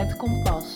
Het Kompas.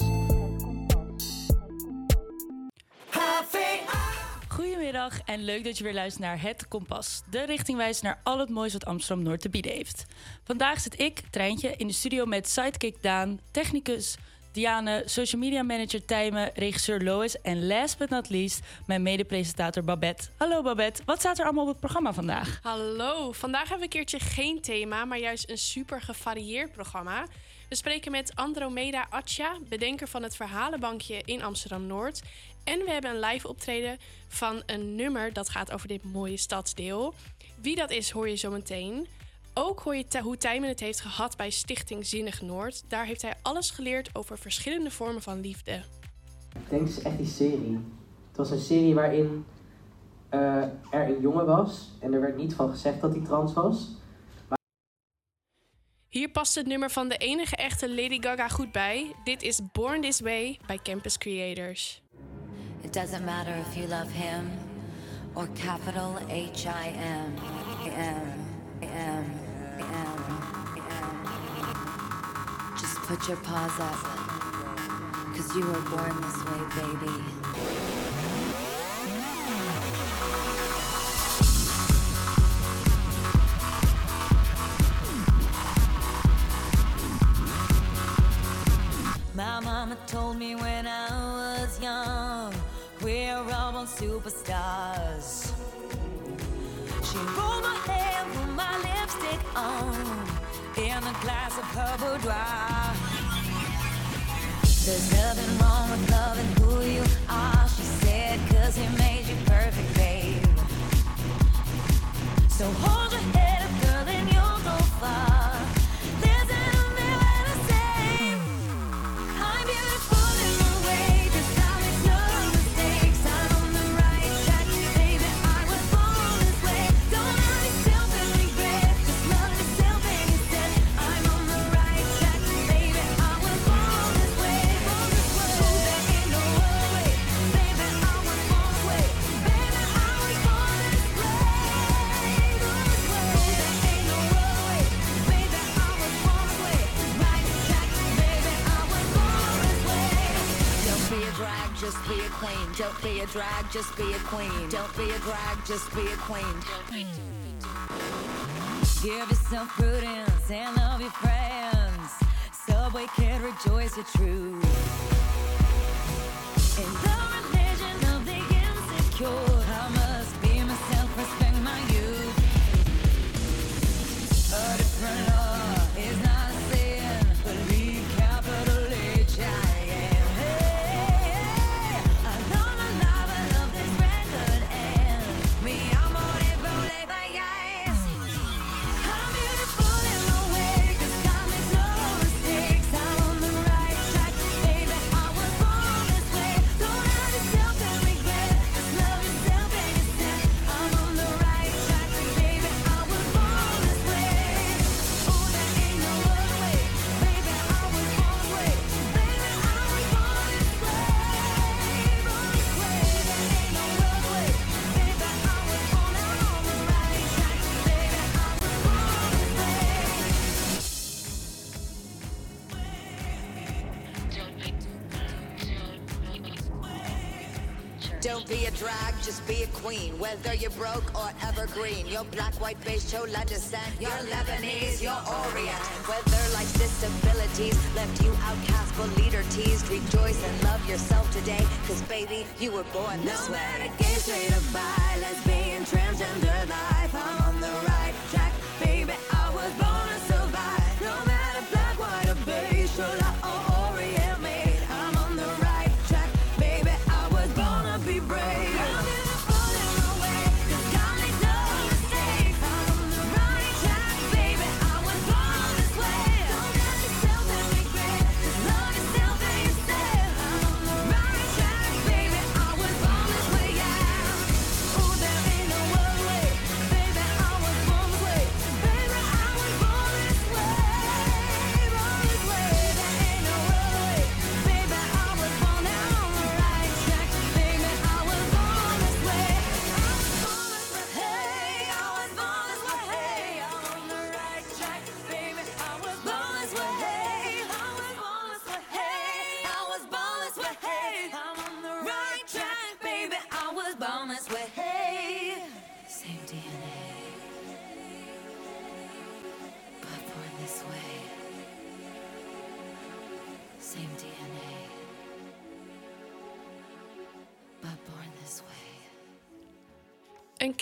Goedemiddag en leuk dat je weer luistert naar Het Kompas. De richtingwijs naar al het moois wat Amsterdam Noord te bieden heeft. Vandaag zit ik, Treintje, in de studio met sidekick Daan, technicus Diane, social media manager Tijmen, regisseur Lois en last but not least mijn mede-presentator Babette. Hallo Babette, wat staat er allemaal op het programma vandaag? Hallo, vandaag hebben we een keertje geen thema, maar juist een super gevarieerd programma. We spreken met Andromeda Atja, bedenker van het Verhalenbankje in Amsterdam-Noord. En we hebben een live optreden van een nummer dat gaat over dit mooie stadsdeel. Wie dat is, hoor je zo meteen. Ook hoor je hoe Tijmen het heeft gehad bij Stichting Zinnig Noord. Daar heeft hij alles geleerd over verschillende vormen van liefde. Ik denk is echt die serie. Het was een serie waarin uh, er een jongen was en er werd niet van gezegd dat hij trans was. Hier past het nummer van de enige echte Lady Gaga goed bij. Dit is Born This Way bij Campus Creators. It doesn't matter if you love him or capital H-I-M. M. M. Just put your paws up, cause you were born this way, baby. My mama told me when I was young, we're all born superstars. She rolled my hair, put my lipstick on, in a glass of her boudoir. There's nothing wrong with loving who you are, she said, cause he made you perfect, drag, just be a queen. Don't be a drag, just be a queen. Give yourself prudence and love your friends. Subway can rejoice your truth. Don't be a drag, just be a queen. Whether you're broke or evergreen, you're black, white, beige, chola descent. You're Lebanese, you're Orient. Whether life's disabilities left you outcast but leader teased, rejoice and love yourself today. Cause baby, you were born this No way. matter gay, straight or bi, lesbian, transgender life,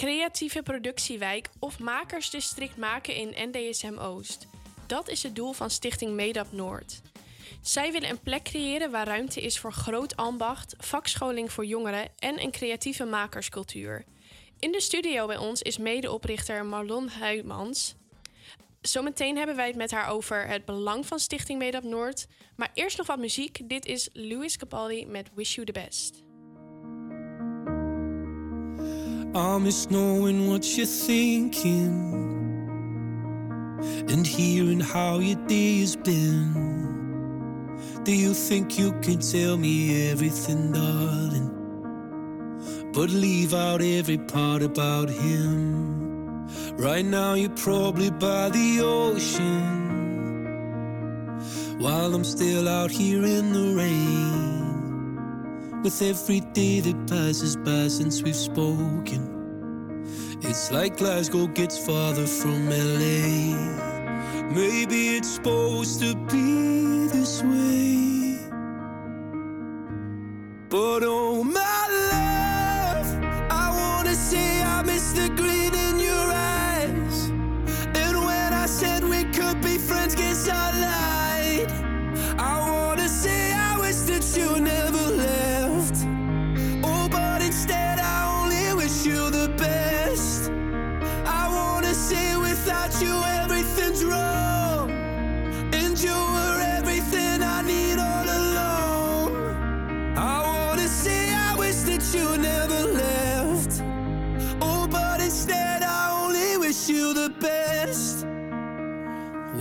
creatieve productiewijk of makersdistrict maken in NDSM Oost. Dat is het doel van Stichting Medap Noord. Zij willen een plek creëren waar ruimte is voor groot ambacht, vakscholing voor jongeren en een creatieve makerscultuur. In de studio bij ons is medeoprichter Marlon Huymans. Zometeen hebben wij het met haar over het belang van Stichting Medap Noord. Maar eerst nog wat muziek. Dit is Louis Capaldi met Wish You the Best. I miss knowing what you're thinking and hearing how your day has been. Do you think you can tell me everything, darling? But leave out every part about him. Right now, you're probably by the ocean while I'm still out here in the rain. With every day that passes by since we've spoken, it's like Glasgow gets farther from LA. Maybe it's supposed to be this way. But oh my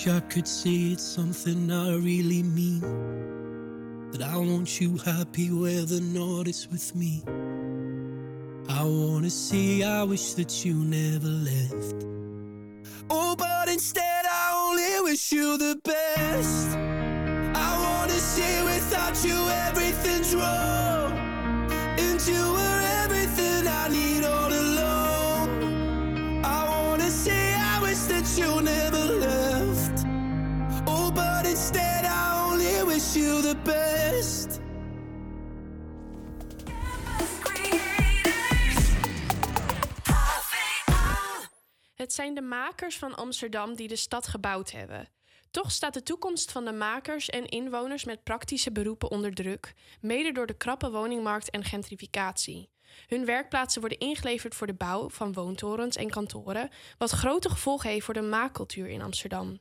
Wish I could say it's something I really mean. That I want you happy where the north is with me. I wanna say I wish that you never left. Oh, but instead I only wish you the best. I wanna say without you everything's wrong. And you were best. Het zijn de makers van Amsterdam die de stad gebouwd hebben. Toch staat de toekomst van de makers en inwoners met praktische beroepen onder druk, mede door de krappe woningmarkt en gentrificatie. Hun werkplaatsen worden ingeleverd voor de bouw van woontorens en kantoren, wat grote gevolgen heeft voor de maakcultuur in Amsterdam.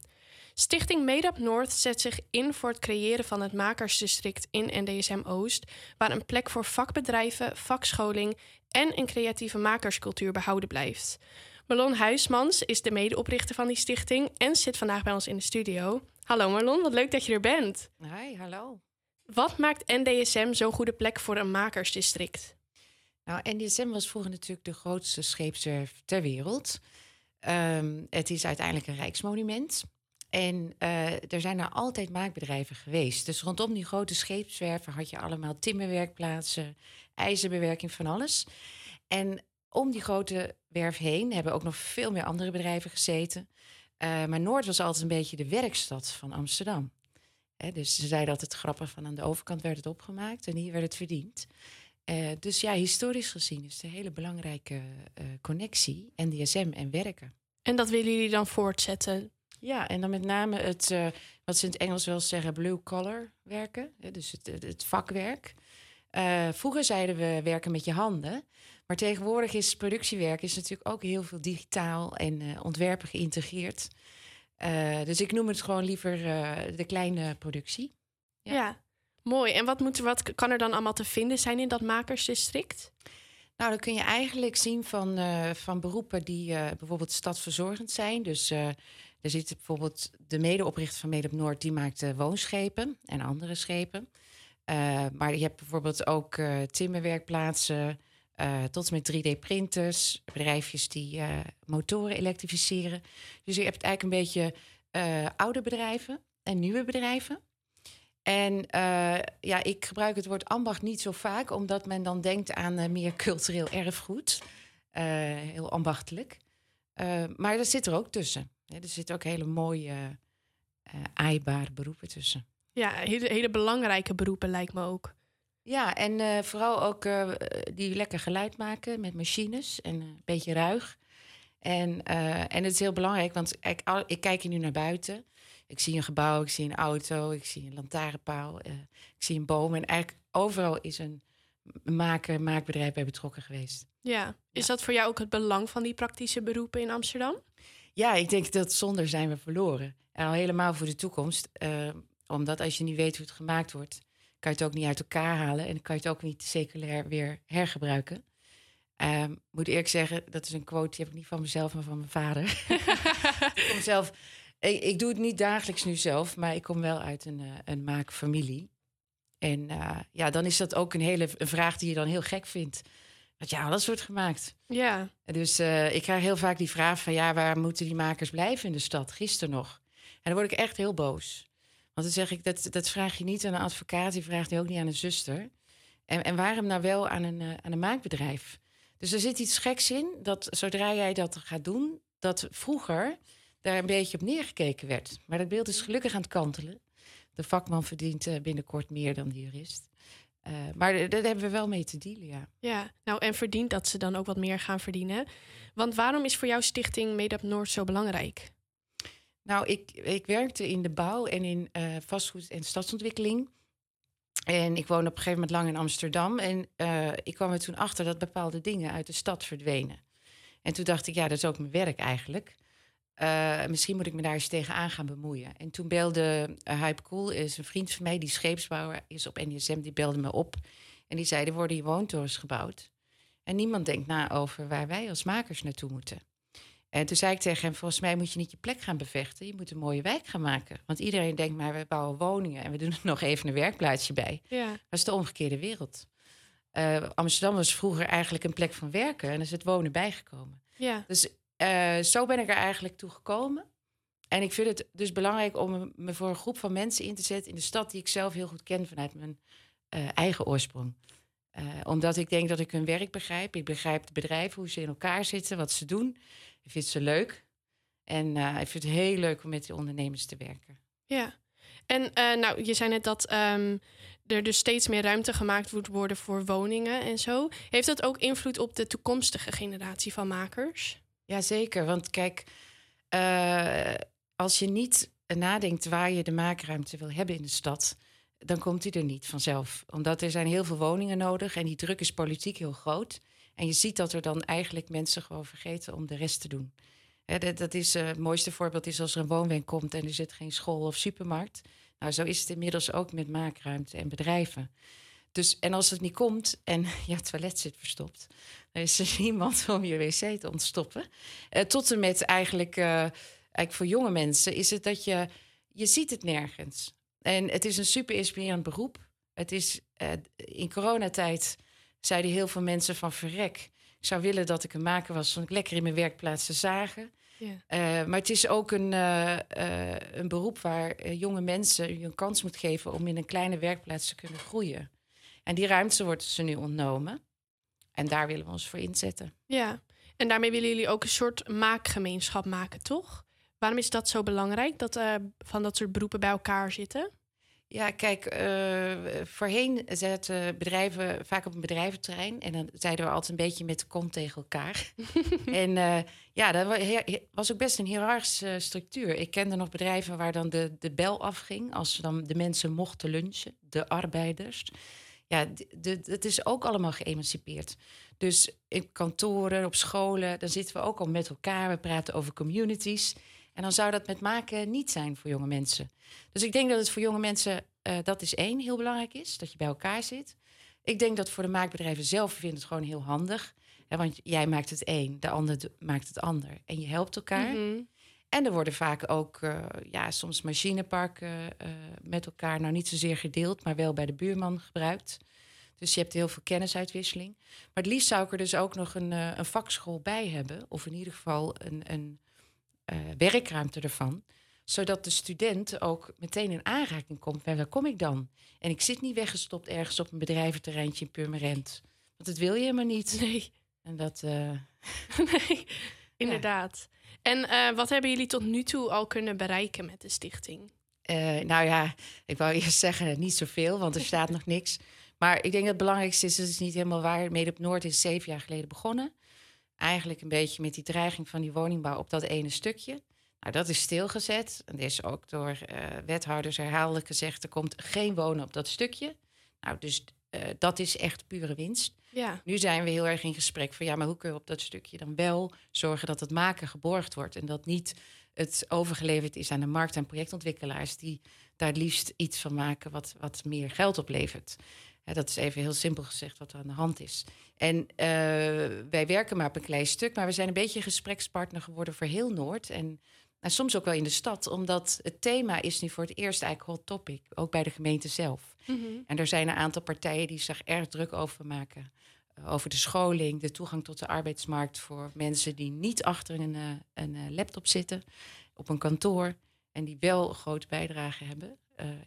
Stichting Medap Noord zet zich in voor het creëren van het makersdistrict in NDSM Oost, waar een plek voor vakbedrijven, vakscholing en een creatieve makerscultuur behouden blijft. Marlon Huismans is de medeoprichter van die stichting en zit vandaag bij ons in de studio. Hallo Marlon, wat leuk dat je er bent. Hi, hallo. Wat maakt NDSM zo'n goede plek voor een makersdistrict? Nou, NDSM was vroeger natuurlijk de grootste scheepswerf ter wereld. Ehm, het is uiteindelijk een rijksmonument. En eh, er zijn daar altijd maakbedrijven geweest. Dus rondom die grote scheepswerven had je allemaal timmerwerkplaatsen, ijzerbewerking, van alles. En om die grote werf heen hebben ook nog veel meer andere bedrijven gezeten. Eh, maar Noord was altijd een beetje de werkstad van Amsterdam. Hè, dus ze zeiden altijd grappig van aan de overkant werd het opgemaakt en hier werd het verdiend. Eh, dus ja, historisch gezien is het een hele belangrijke eh, connectie, NDSM en werken. En dat willen jullie dan voortzetten? Ja, en dan met name het, eh, wat ze in het Engels wel zeggen, blue collar werken. Dus het, het, vakwerk. Eh, vroeger zeiden we werken met je handen. Maar tegenwoordig is productiewerk is natuurlijk ook heel veel digitaal en eh, ontwerpen geïntegreerd. Dus ik noem het gewoon liever de kleine productie. Ja. Ja. Mooi. En wat, moet, er- wat kan er dan allemaal te vinden zijn in dat makersdistrict? Nou, dan kun je eigenlijk zien van, van beroepen die bijvoorbeeld stadsverzorgend zijn. Dus er zit bijvoorbeeld de medeoprichter van Mede op Noord, die maakt woonschepen en andere schepen. Eh, maar je hebt bijvoorbeeld ook eh, timmerwerkplaatsen, eh, tot en met 3D-printers, bedrijfjes die motoren elektrificeren. Dus je hebt eigenlijk een beetje oude bedrijven en nieuwe bedrijven. En ja, ik gebruik het woord ambacht niet zo vaak, omdat men dan denkt aan meer cultureel erfgoed. Heel ambachtelijk. Maar dat zit er ook tussen. Er zitten ook hele mooie, eh aaibare beroepen tussen. Ja, hele, hele belangrijke beroepen lijkt me ook. Ja, en eh, vooral ook eh, die lekker geluid maken met machines en een beetje ruig. En, en het is heel belangrijk, want ik, al- ik kijk hier nu naar buiten. Ik zie een gebouw, ik zie een auto, ik zie een lantaarnpaal, ik zie een boom. En eigenlijk overal is een maker, maakbedrijf bij betrokken geweest. Ja. Is dat voor jou ook het belang van die praktische beroepen in Amsterdam? Ja, ik denk dat zonder zijn we verloren. En al helemaal voor de toekomst. eh, omdat als je niet weet hoe het gemaakt wordt, kan je het ook niet uit elkaar halen. En kan je het ook niet seculair weer hergebruiken. Ehm, moet eerlijk zeggen, dat is een quote die heb ik niet van mezelf, maar van mijn vader. ik, kom zelf, ik, ik doe het niet dagelijks nu zelf, maar ik kom wel uit een, eh, een maakfamilie. En eh, ja, dan is dat ook een hele een vraag die je dan heel gek vindt. Want ja, alles wordt gemaakt. Ja. Dus eh, ik krijg heel vaak die vraag van... ja, waar moeten die makers blijven in de stad? Gisteren nog. En dan word ik echt heel boos. Want dan zeg ik, dat, dat vraag je niet aan een advocaat... die vraagt je ook niet aan een zuster. En, en waarom nou wel aan een, eh, aan een maakbedrijf? Dus er zit iets geks in, dat zodra jij dat gaat doen... dat vroeger daar een beetje op neergekeken werd. Maar dat beeld is gelukkig aan het kantelen. De vakman verdient eh, binnenkort meer dan de jurist. Eh, maar daar hebben we wel mee te dealen, ja. Ja, nou en verdient dat ze dan ook wat meer gaan verdienen. Want waarom is voor jouw stichting Made Up Noord zo belangrijk? Nou, ik, ik werkte in de bouw en in eh, vastgoed en stadsontwikkeling. En ik woonde op een gegeven moment lang in Amsterdam. En eh, ik kwam er toen achter dat bepaalde dingen uit de stad verdwenen. En toen dacht ik, ja, dat is ook mijn werk eigenlijk. Eh, misschien moet ik me daar eens tegenaan gaan bemoeien. En toen belde uh, Hype Cool, is een vriend van mij, die scheepsbouwer is op NSM, die belde me op. En die zei, er worden hier woontorens gebouwd. En niemand denkt na over waar wij als makers naartoe moeten. En toen zei ik tegen hem, volgens mij moet je niet je plek gaan bevechten. Je moet een mooie wijk gaan maken. Want iedereen denkt, maar we bouwen woningen en we doen er nog even een werkplaatsje bij. Ja. Dat is de omgekeerde wereld. Eh, Amsterdam was vroeger eigenlijk een plek van werken en er is het wonen bijgekomen. Ja. Dus eh, zo ben ik er eigenlijk toe gekomen. En ik vind het dus belangrijk om me voor een groep van mensen in te zetten in de stad die ik zelf heel goed ken vanuit mijn eh, eigen oorsprong. Eh, omdat ik denk dat ik hun werk begrijp. Ik begrijp de bedrijven, hoe ze in elkaar zitten, wat ze doen. Ik vind ze leuk. En ik vind het heel leuk om met die ondernemers te werken. Ja. En nou, je zei net dat ehm, er dus steeds meer ruimte gemaakt moet worden voor woningen en zo. Heeft dat ook invloed op de toekomstige generatie van makers? Jazeker, want kijk, eh, als je niet nadenkt waar je de maakruimte wil hebben in de stad, dan komt die er niet vanzelf. Omdat er zijn heel veel woningen nodig en die druk is politiek heel groot. En je ziet dat er dan eigenlijk mensen gewoon vergeten om de rest te doen. Dat is, eh, het mooiste voorbeeld is als er een woonwijk komt en er zit geen school of supermarkt. Nou, zo is het inmiddels ook met maakruimte en bedrijven. Dus, en als het niet komt en ja, het toilet zit verstopt, dan is er niemand om je wc te ontstoppen. Eh, tot en met eigenlijk, eh, eigenlijk voor jonge mensen is het dat je, je ziet het nergens. En het is een super inspirerend beroep. Het is eh, in coronatijd zeiden heel veel mensen van verrek. Ik zou willen dat ik een maker was, van ik lekker in mijn werkplaats te zagen. Ja. Maar het is ook een, een beroep waar jonge mensen je een kans moet geven om in een kleine werkplaats te kunnen groeien. En die ruimte wordt ze nu ontnomen. En daar willen we ons voor inzetten. Ja, en daarmee willen jullie ook een soort maakgemeenschap maken, toch? Waarom is dat zo belangrijk, dat eh, van dat soort beroepen bij elkaar zitten? Ja, kijk, eh, voorheen zaten bedrijven vaak op een bedrijventerrein. En dan zeiden we altijd een beetje met de kont tegen elkaar. en eh, ja, dat was ook best een hiërarchische structuur. Ik kende nog bedrijven waar dan de, de bel afging... als dan de mensen mochten lunchen, de arbeiders. Ja, het is ook allemaal geëmancipeerd. Dus in kantoren, op scholen, dan zitten we ook al met elkaar. We praten over communities. En dan zou dat met maken niet zijn voor jonge mensen. Dus ik denk dat het voor jonge mensen, eh, dat is één, heel belangrijk is. Dat je bij elkaar zit. Ik denk dat voor de maakbedrijven zelf vinden het gewoon heel handig. Hè, want jij maakt het één, de ander maakt het ander. En je helpt elkaar. Mhm. En er worden vaak ook eh, ja, soms machineparken eh, met elkaar, nou niet zozeer gedeeld, maar wel bij de buurman gebruikt. Dus je hebt heel veel kennisuitwisseling. Maar het liefst zou ik er dus ook nog een, eh, een vakschool bij hebben. Of in ieder geval een, een werkruimte ervan. Zodat de student ook meteen in aanraking komt. met waar kom ik dan? En ik zit niet weggestopt ergens op een bedrijventerreintje in Purmerend. Want dat wil je helemaal niet. Nee, En dat, nee, inderdaad. En eh, wat hebben jullie tot nu toe al kunnen bereiken met de stichting? Eh, nou ja, ik wou eerst zeggen niet zoveel, want er staat nog niks. Maar ik denk dat het belangrijkste is, het is niet helemaal waar. Mede op Noord is zeven jaar geleden begonnen. Eigenlijk een beetje met die dreiging van die woningbouw op dat ene stukje. Nou, dat is stilgezet. En er is ook door eh, wethouders herhaaldelijk gezegd... er komt geen wonen op dat stukje. Nou, dus eh, dat is echt pure winst. Ja, Nu zijn we heel erg in gesprek van ja, maar hoe kun je op dat stukje dan wel zorgen dat het maken geborgd wordt en dat niet het overgeleverd is aan de markt en projectontwikkelaars die daar liefst iets van maken wat, wat meer geld oplevert. Dat is even heel simpel gezegd wat er aan de hand is. En eh, wij werken maar op een klein stuk, maar we zijn een beetje gesprekspartner geworden voor heel Noord en nou, soms ook wel in de stad, omdat het thema is nu voor het eerst eigenlijk hot topic, ook bij de gemeente zelf. Mhm. En er zijn een aantal partijen die zich erg druk over maken. Eh, Over de scholing, de toegang tot de arbeidsmarkt voor mensen die niet achter een, eh, een eh, laptop zitten op een kantoor. En die wel een grote bijdrage hebben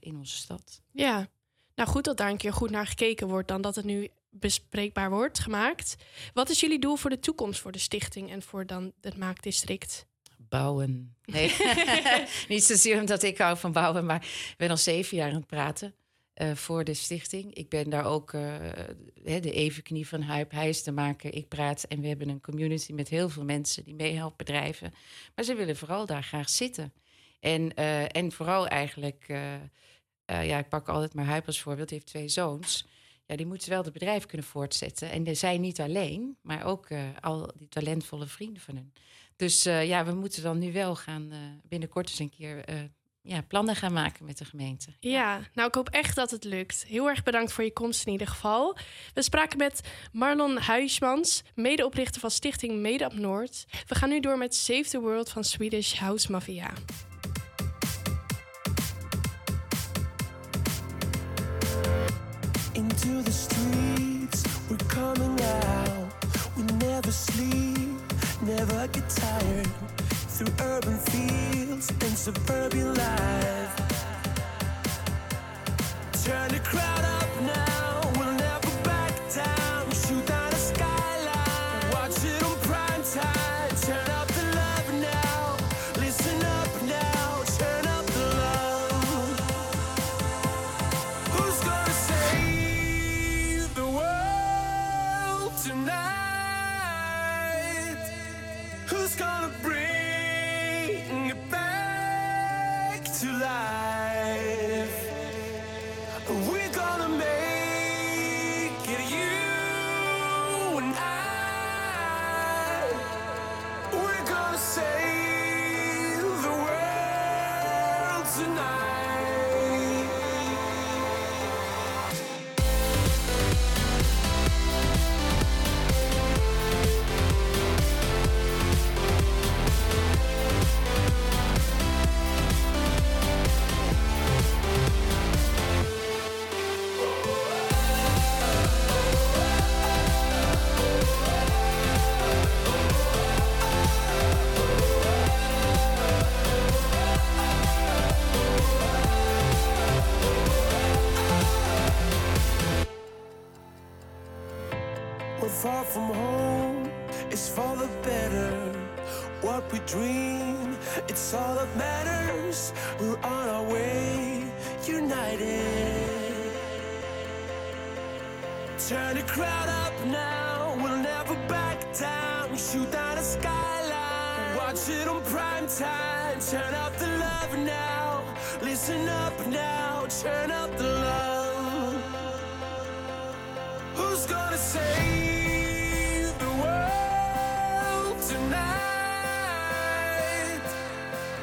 in onze stad. ja. Nou, goed dat daar een keer goed naar gekeken wordt dan dat het nu bespreekbaar wordt gemaakt. Wat is jullie doel voor de toekomst voor de stichting en voor dan het maakdistrict? Bouwen. Nee, niet zozeer omdat ik hou van bouwen, maar ik ben al zeven jaar aan het praten eh, voor de stichting. Ik ben daar ook hè, de evenknie van Huip. Hij is de maker, ik praat. En we hebben een community met heel veel mensen die meehelpen bedrijven. Maar ze willen vooral daar graag zitten. En, eh, en vooral eigenlijk, ja, ik pak altijd maar Huip als voorbeeld, die heeft twee zoons. Ja, die moeten wel het bedrijf kunnen voortzetten. En zijn niet alleen, maar ook al die talentvolle vrienden van hen. Dus eh, ja, we moeten dan nu wel gaan eh, binnenkort eens een keer eh, ja, plannen gaan maken met de gemeente. Ja, nou ik hoop echt dat het lukt. Heel erg bedankt voor je komst in ieder geval. We spraken met Marlon Huismans, medeoprichter van Stichting Made Up Noord. We gaan nu door met Save the World van Swedish House Mafia. Into the streets, we're coming out. We never sleep, never get tired. Through urban fields and suburban life. Turn the crowd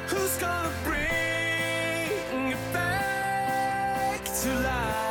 Who's gonna bring it back to life?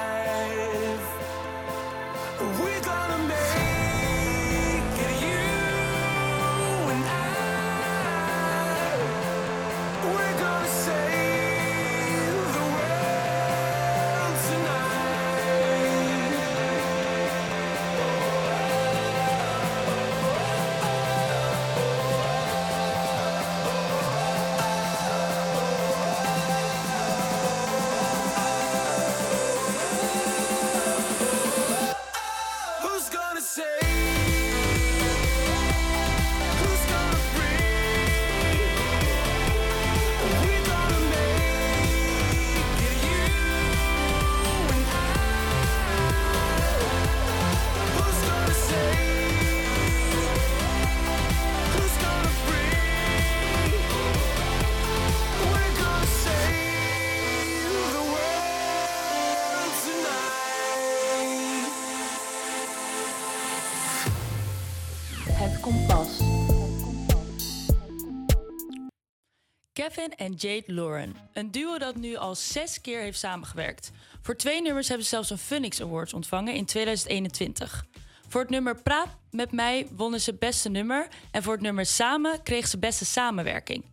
Kevin en Jade Lauren. Een duo dat nu al zes keer heeft samengewerkt. Voor twee nummers hebben ze zelfs een Phoenix Awards ontvangen in 2021. Voor het nummer Praat met mij wonnen ze beste nummer. En voor het nummer Samen kreeg ze beste samenwerking.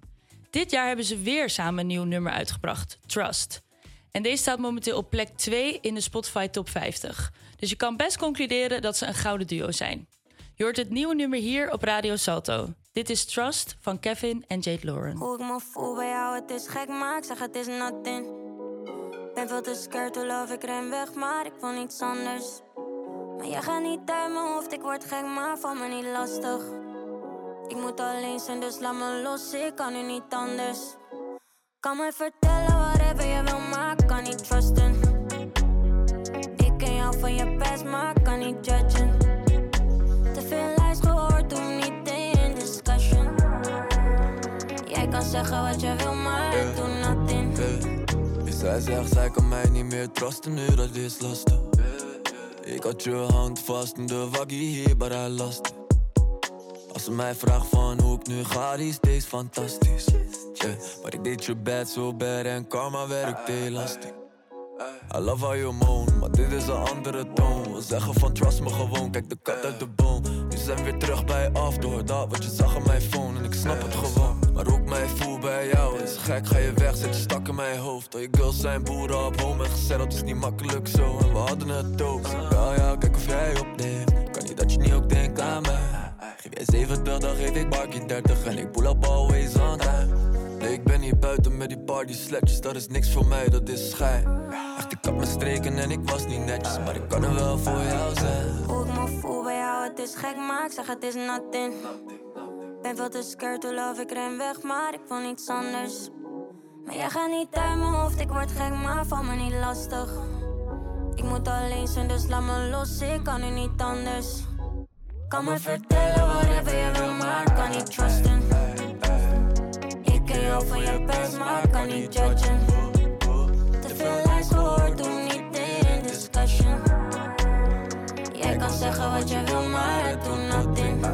Dit jaar hebben ze weer samen een nieuw nummer uitgebracht, Trust. En deze staat momenteel op plek 2 in de Spotify Top 50. Dus je kan best concluderen dat ze een gouden duo zijn. Je hoort het nieuwe nummer hier op Radio Salto. Dit is Trust van Kevin en Jade Lauren. Hoe ik me voel bij jou, het is gek, maar ik zeg het is nothing. Ben veel te scared to love, ik ren weg, maar ik wil niets anders. Maar jij gaat niet uit mijn hoofd, ik word gek, maar val me niet lastig. Ik moet alleen zijn, dus laat me los, ik kan nu niet anders. Kan me vertellen whatever je wil, maar ik kan niet trusten. Ik ken jou van je past, maar ik kan niet judgen. Zeggen wat je wil, maar ik doe nothing. Hey. Zij zegt, zij kan mij niet meer trusten, nu dat is lastig. Ik had je hand vast in de waggie hier, maar hij last. Als ze mij vraagt van hoe ik nu ga, die is steeds fantastisch. Yeah, maar ik deed je bad zo bad en karma werkt elastiek. I love how you moan, maar dit is een andere toon. We zeggen van trust me gewoon, kijk de kat uit de boom. Zijn we weer terug bij af, door dat wat je zag op mijn phone. En ik snap het gewoon, maar ik mij voel bij jou is gek. Ga je weg, zet je stak in mijn hoofd. Al je girls zijn boeren op home en gezetteld is niet makkelijk zo. En we hadden het ook. Ja, ja, kijk of jij opneemt. Kan niet dat je niet ook denkt aan mij. Geef jij 70, dan geef ik Barkie 30 en ik pull up always on time. Nee, ik ben hier buiten met die party sletjes, dat is niks voor mij, dat is schijn. Echt, ik had mijn streken en ik was niet netjes, maar ik kan er wel voor jou zijn. Ik voel bij het is gek, maar ik zeg het is nothing. Ben veel te scared to love, ik ren weg, maar ik wil niets anders. Maar jij gaat niet uit mijn hoofd, ik word gek, maar val me niet lastig. Ik moet alleen zijn, dus laat me los, ik kan nu niet anders. Kan me vertellen whatever je wil, maar kan niet trusten. Ik ken jou van je best, maar kan niet judgen. Te veel lijst gehoord, doe zeggen wat je wil, maar ik doe nothing.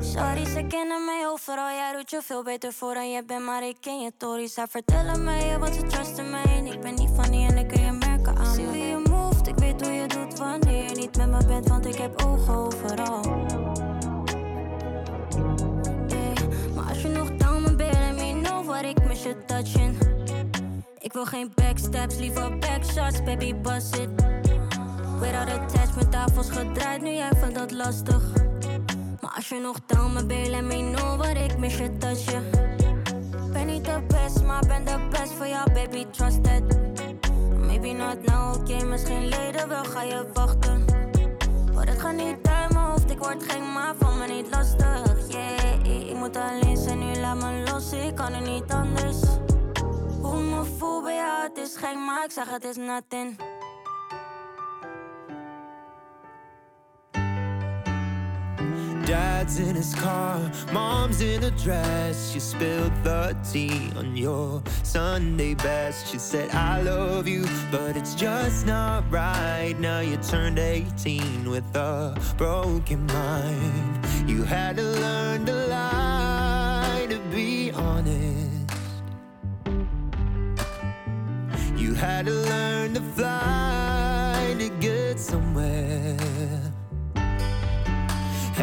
Sorry, ze kennen mij overal. Jij doet je veel beter voor dan je bent, maar ik ken je tories. Zij vertellen mij wat ze trusten mij. Ik ben niet van die en ik kun je merken aan. Zie hoe je moved, ik weet hoe je doet wanneer je niet met me bent, want ik heb ogen overal. Maar als je nog down me let me know ik mis je touching. Ik wil geen backstabs, liever backshots, baby, bust it. Weer al met tafels gedraaid, nu jij vindt dat lastig. Maar als je nog down me bent, en me know waar ik mis je touchje. Ben niet de best, maar ben de best voor jou, baby, trust it. Maybe not now, oké, okay, misschien later wel ga je wachten. Maar het gaat niet uit mijn hoofd, ik word gek, maar van me niet lastig. Yeah, ik moet alleen zijn, nu laat me los, ik kan er niet anders. Hoe me voel bij jou, het is gek, maar ik zeg het is nothing. Dad's in his car, mom's in a dress. She spilled the tea on your Sunday best. She said, I love you, but it's just not right. Now you turned 18 with a broken mind. You had to learn to lie, to be honest. You had to learn to fly to get somewhere.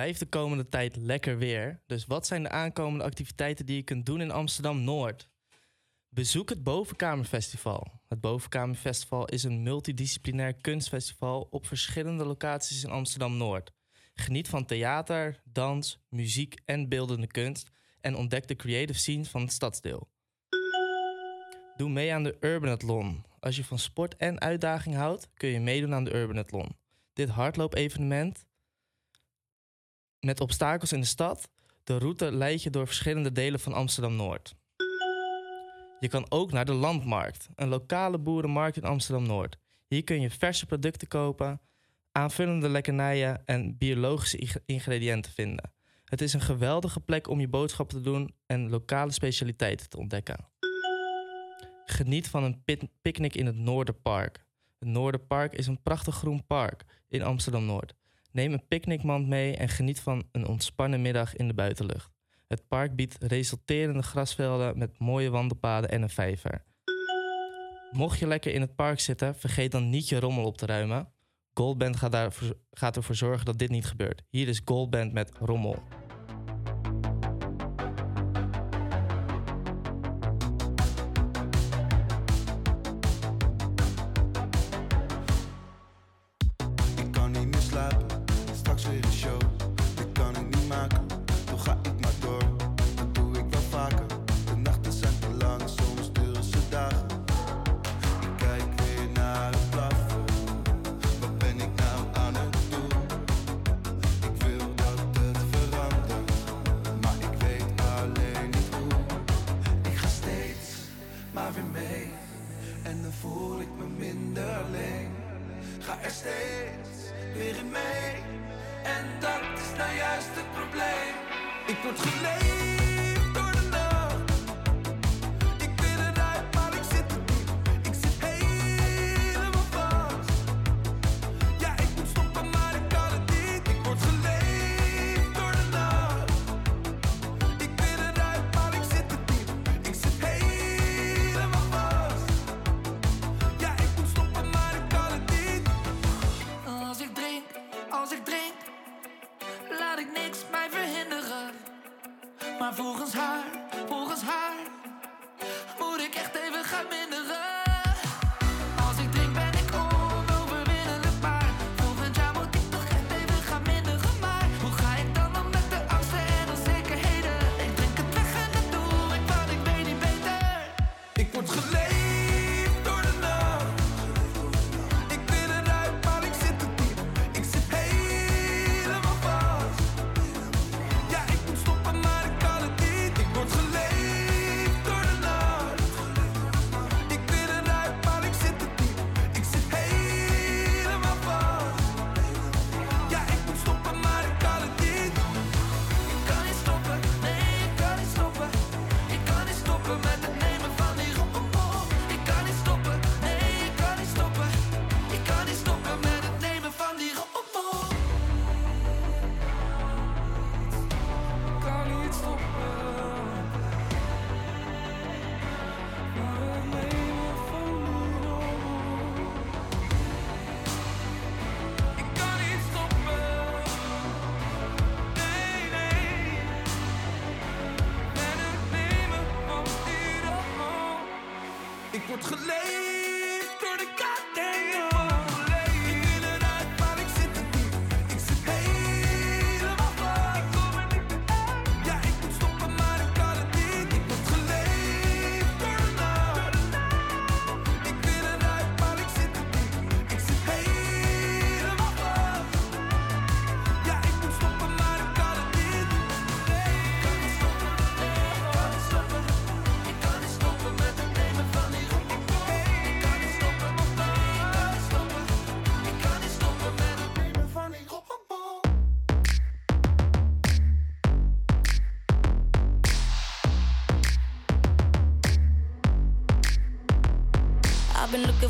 Blijft de komende tijd lekker weer. Dus wat zijn de aankomende activiteiten die je kunt doen in Amsterdam Noord? Bezoek het Bovenkamerfestival. Het Bovenkamerfestival is een multidisciplinair kunstfestival op verschillende locaties in Amsterdam Noord. Geniet van theater, dans, muziek en beeldende kunst en ontdek de creative scene van het stadsdeel. Doe mee aan de Urbanathlon. Als je van sport en uitdaging houdt, kun je meedoen aan de Urbanathlon. Dit hardloopevenement met obstakels in de stad. De route leidt je door verschillende delen van Amsterdam Noord. Je kan ook naar de Landmarkt, een lokale boerenmarkt in Amsterdam Noord. Hier kun je verse producten kopen, aanvullende lekkernijen en biologische ing- ingrediënten vinden. Het is een geweldige plek om je boodschappen te doen en lokale specialiteiten te ontdekken. Geniet van een picknick in het Noorderpark. Het Noorderpark is een prachtig groen park in Amsterdam Noord. Neem een picknickmand mee en geniet van een ontspannen middag in de buitenlucht. Het park biedt resulterende grasvelden met mooie wandelpaden en een vijver. Mocht je lekker in het park zitten, vergeet dan niet je rommel op te ruimen. Goldband gaat, daarvoor, gaat ervoor zorgen dat dit niet gebeurt. Hier is Goldband met rommel. Ik kan niet meer slapen. boxes show.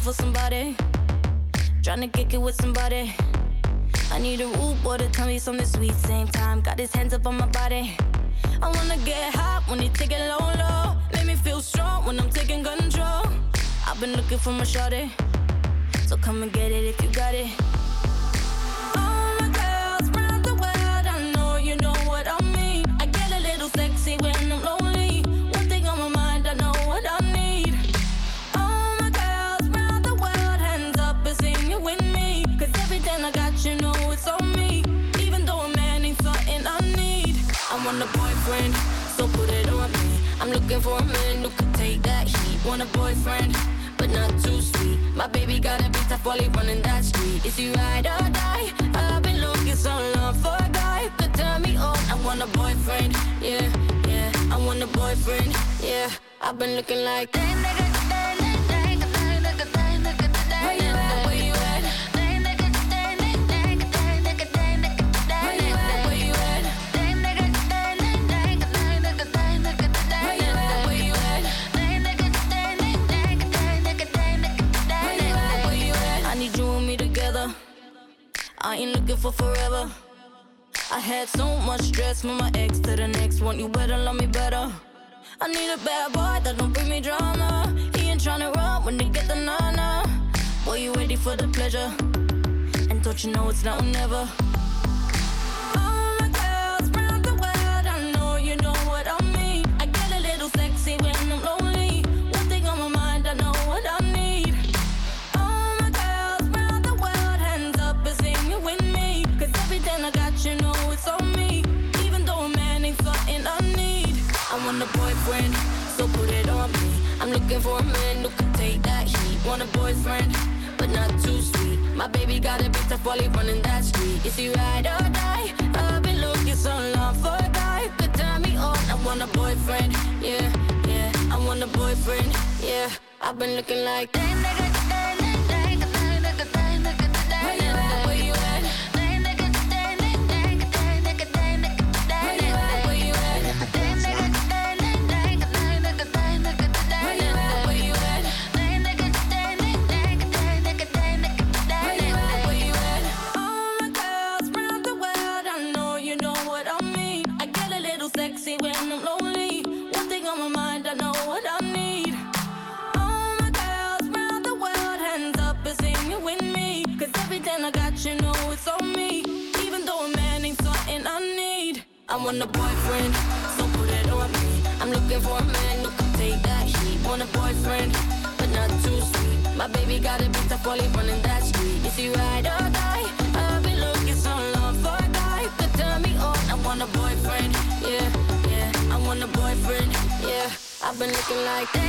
looking for somebody. Trying to kick it with somebody. I need a root boy to tell me something sweet. Same time, got his hands up on my body. I wanna get hot when you take it low, low. Make me feel strong when I'm taking control. I've been looking for my shorty. So come and get it if you got it. looking for a man who could take that heat. Want a boyfriend, but not too sweet. My baby got a bit tough while he running that street. Is he ride or die? I've been looking so long for a guy could turn me on. I want a boyfriend, yeah, yeah. I want a boyfriend, yeah. I've been looking like that nigga. for forever. I had so much stress from my ex to the next one. You better love me better. I need a bad boy that don't bring me drama. He ain't tryna run when they get the nana. Boy, you ready for the pleasure? And don't you know it's now or never? Boyfriend, so put it on me. I'm looking for a man who can take that heat. Want a boyfriend, but not too sweet. My baby got a bit tough while running that street. Is he ride or die? I've been looking so long for a guy could turn me on. I want a boyfriend, yeah, yeah. I want a boyfriend, yeah. I've been looking like. Where you want a boyfriend, so put it on me. I'm looking for a man who can take that heat. Want a boyfriend, but not too sweet. My baby got a bit tough while running that street. Is he ride or die? I've been looking so long for a guy could turn me on. I want a boyfriend, yeah, yeah. I want a boyfriend, yeah. I've been looking like. Where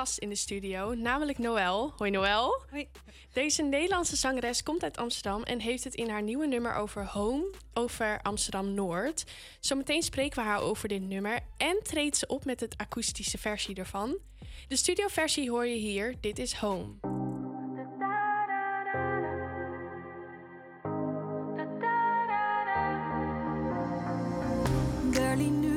gast in de studio, namelijk Noël. Hoi Noël. Hoi. Deze Nederlandse zangeres komt uit Amsterdam en heeft het in haar nieuwe nummer over Home, over Amsterdam Noord. Zometeen spreken we haar over dit nummer en treedt ze op met het akoestische versie ervan. De studioversie hoor je hier. Dit is Home. Knew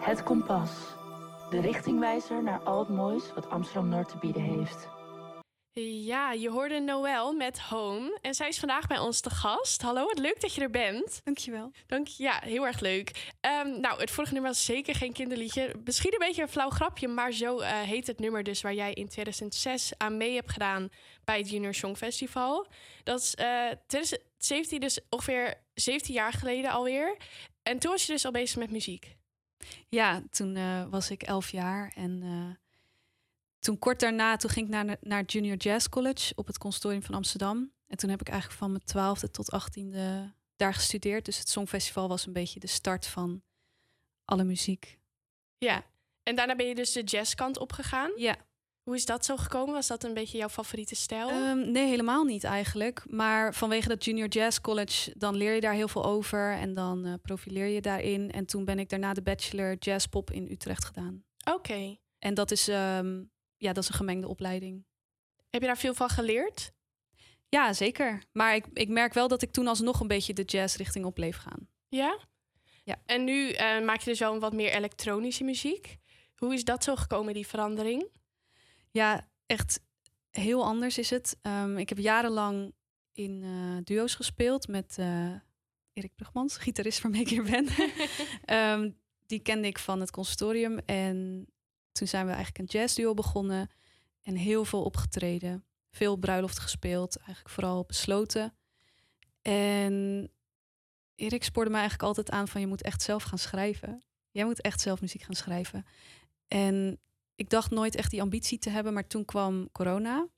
Het Kompas. De richtingwijzer naar al het moois wat Amsterdam Noord te bieden heeft. Ja, je hoorde Noël met Home en zij is vandaag bij ons te gast. Hallo, wat leuk dat je er bent. Dankjewel. Dank je. Ja, heel erg leuk. Ehm, nou, het vorige nummer was zeker geen kinderliedje. Misschien een beetje een flauw grapje, maar zo eh, heet het nummer dus waar jij in 2006 aan mee hebt gedaan bij het Junior Song Festival. Dat is eh 2017, dus ongeveer 17 jaar geleden alweer. En toen was je dus al bezig met muziek. Ja, toen eh, was ik elf jaar en eh, toen kort daarna toen ging ik naar, naar Junior Jazz College op het Conservatorium van Amsterdam. En toen heb ik eigenlijk van mijn twaalfde tot achttiende daar gestudeerd. Dus het Songfestival was een beetje de start van alle muziek. Ja. En daarna ben je dus de jazzkant opgegaan. Ja. Hoe is dat zo gekomen? Was dat een beetje jouw favoriete stijl? Ehm, nee, helemaal niet eigenlijk. Maar vanwege dat Junior Jazz College, dan leer je daar heel veel over en dan eh, profileer je daarin. En toen ben ik daarna de bachelor Jazz Pop in Utrecht gedaan. Oké. En dat is, ehm, ja, dat is een gemengde opleiding. Heb je daar veel van geleerd? Ja, zeker. Maar ik, ik merk wel dat ik toen alsnog een beetje de jazz richting op bleef gaan. Ja? Ja. En nu eh, maak je dus wel wat meer elektronische muziek. Hoe is dat zo gekomen, die verandering? Ja, echt heel anders is het. Ehm, ik heb jarenlang in eh, duo's gespeeld met eh, Erik Brugmans, gitarist waarmee ik hier ben. Ehm, die kende ik van het consortium. En toen zijn we eigenlijk een jazzduo begonnen. En heel veel opgetreden. Veel bruiloft gespeeld. Eigenlijk vooral besloten. En Erik spoorde me eigenlijk altijd aan van... je moet echt zelf gaan schrijven. Jij moet echt zelf muziek gaan schrijven. En ik dacht nooit echt die ambitie te hebben. Maar toen kwam corona.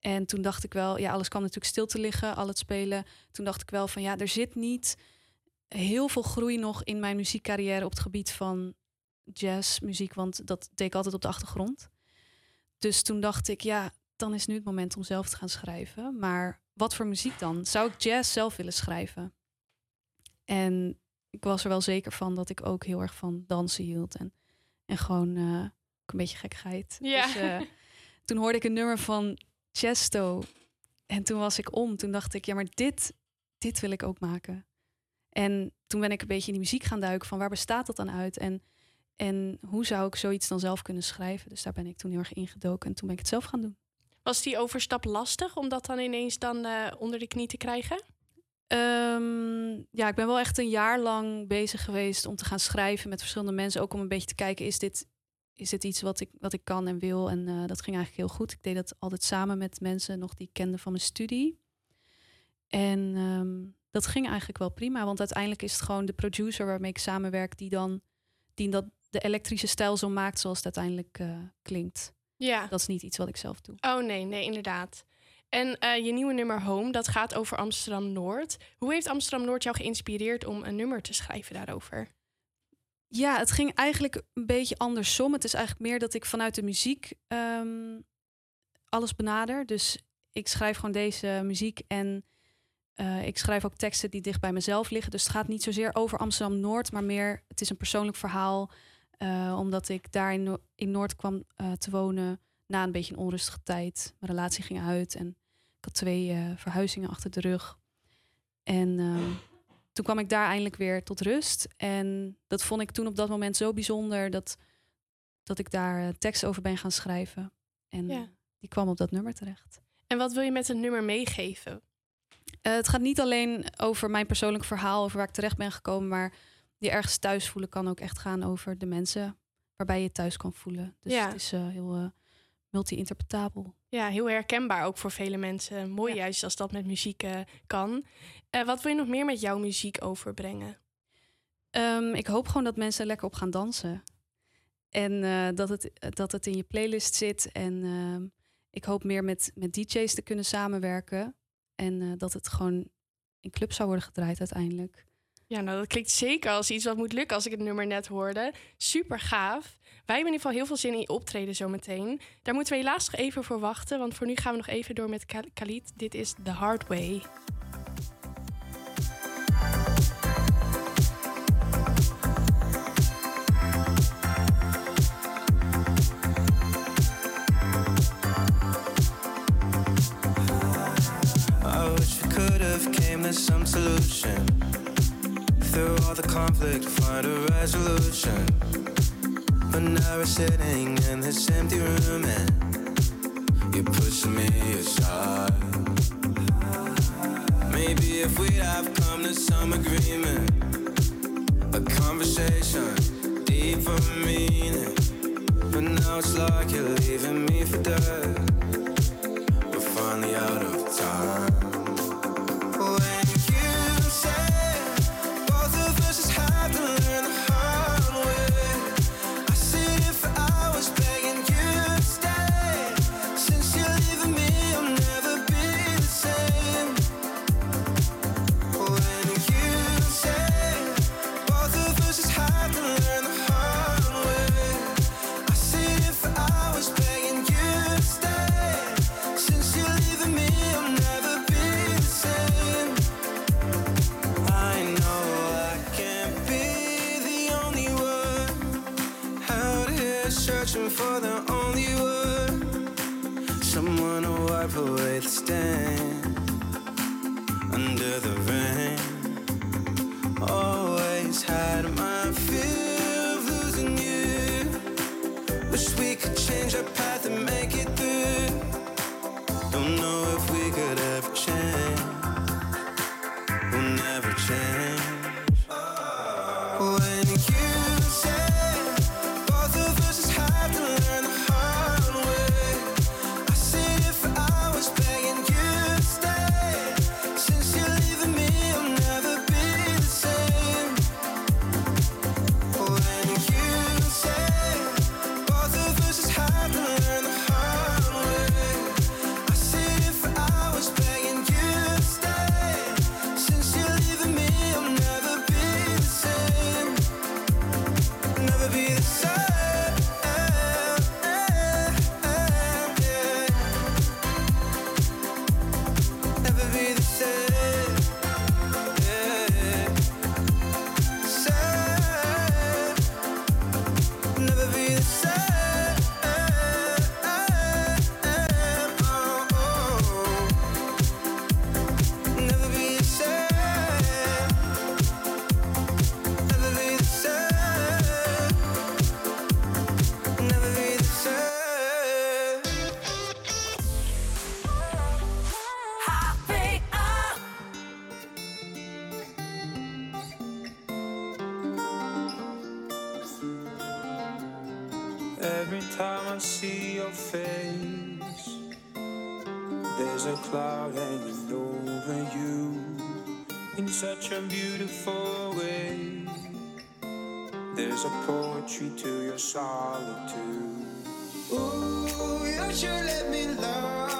En toen dacht ik wel... ja, alles kwam natuurlijk stil te liggen. Al het spelen. Toen dacht ik wel van ja, er zit niet heel veel groei nog in mijn muziekcarrière op het gebied van jazzmuziek, want dat deed ik altijd op de achtergrond. Dus toen dacht ik, ja, dan is nu het moment om zelf te gaan schrijven. Maar wat voor muziek dan? Zou ik jazz zelf willen schrijven? En ik was er wel zeker van dat ik ook heel erg van dansen hield en, en gewoon eh, ook een beetje gekkigheid. Ja. Dus, eh, toen hoorde ik een nummer van Chesto en toen was ik om. Toen dacht ik, ja, maar dit, dit wil ik ook maken. En toen ben ik een beetje in die muziek gaan duiken van waar bestaat dat dan uit? En, en hoe zou ik zoiets dan zelf kunnen schrijven? Dus daar ben ik toen heel erg ingedoken en toen ben ik het zelf gaan doen. Was die overstap lastig om dat dan ineens dan eh, onder de knie te krijgen? Ehm, ja, ik ben wel echt een jaar lang bezig geweest om te gaan schrijven met verschillende mensen. Ook om een beetje te kijken, is dit, is dit iets wat ik, wat ik kan en wil? En eh, dat ging eigenlijk heel goed. Ik deed dat altijd samen met mensen nog die ik kende van mijn studie. En ehm, dat ging eigenlijk wel prima, want uiteindelijk is het gewoon de producer waarmee ik samenwerk die dan die dat de elektrische stijl zo maakt zoals het uiteindelijk eh, klinkt. Ja. Dat is niet iets wat ik zelf doe. Oh nee, nee, inderdaad. En eh, je nieuwe nummer Home, dat gaat over Amsterdam Noord. Hoe heeft Amsterdam Noord jou geïnspireerd om een nummer te schrijven daarover? Ja, het ging eigenlijk een beetje andersom. Het is eigenlijk meer dat ik vanuit de muziek ehm, alles benader. Dus ik schrijf gewoon deze muziek en eh, ik schrijf ook teksten die dicht bij mezelf liggen. Dus het gaat niet zozeer over Amsterdam Noord, maar meer het is een persoonlijk verhaal. eh, omdat ik daar in, No- in Noord kwam eh, te wonen na een beetje een onrustige tijd. Mijn relatie ging uit en ik had twee verhuizingen achter de rug. En ehm, toen kwam ik daar eindelijk weer tot rust. En dat vond ik toen op dat moment zo bijzonder dat, dat ik daar eh, tekst over ben gaan schrijven. En Ja. die kwam op dat nummer terecht. En wat wil je met een nummer meegeven? Eh, het gaat niet alleen over mijn persoonlijk verhaal, over waar ik terecht ben gekomen, maar je ergens thuis voelen kan ook echt gaan over de mensen waarbij je je thuis kan voelen. Dus Ja. het is eh, heel multi-interpretabel. Ja, heel herkenbaar ook voor vele mensen. Mooi juist als dat met muziek eh, kan. Eh, wat wil je nog meer met jouw muziek overbrengen? Ehm, ik hoop gewoon dat mensen er lekker op gaan dansen. En eh, dat, het, dat het in je playlist zit. En ehm, ik hoop meer met, met DJ's te kunnen samenwerken. En dat het gewoon in clubs zou worden gedraaid uiteindelijk. Ja, nou dat klinkt zeker als iets wat moet lukken als ik het nummer net hoorde. Super gaaf. Wij hebben in ieder geval heel veel zin in optreden zometeen. Daar moeten we helaas nog even voor wachten, want voor nu gaan we nog even door met Khalid. Dit is The Hard Way. I wish have came to some solution. Through all the conflict, find a resolution. But now we're sitting in this empty room and you're pushing me aside. Maybe if we'd have come to some agreement, a conversation, deeper meaning. But now it's like you're leaving me for dead. We're finally out of time. as a poetry to your solitude. Ooh, you should let me love.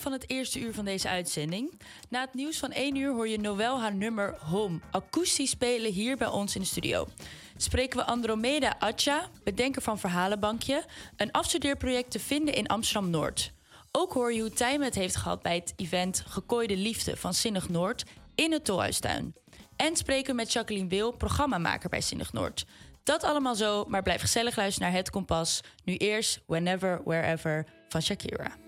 van het eerste uur van deze uitzending. Na het nieuws van 1 uur hoor je Noël haar nummer Home akoestisch spelen hier bij ons in de studio. Spreken we Andromeda Atja, bedenker van Verhalenbankje, een afstudeerproject te vinden in Amsterdam Noord. Ook hoor je hoe Tijmen het heeft gehad bij het event Gekooide Liefde van Zinnig Noord in het Tolhuistuin. En spreken we met Jacqueline Wil, programmamaker bij Zinnig Noord. Dat allemaal zo, maar blijf gezellig luisteren naar Het Kompas. Nu eerst Whenever, Wherever van Shakira.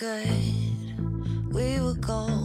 good, we were gold.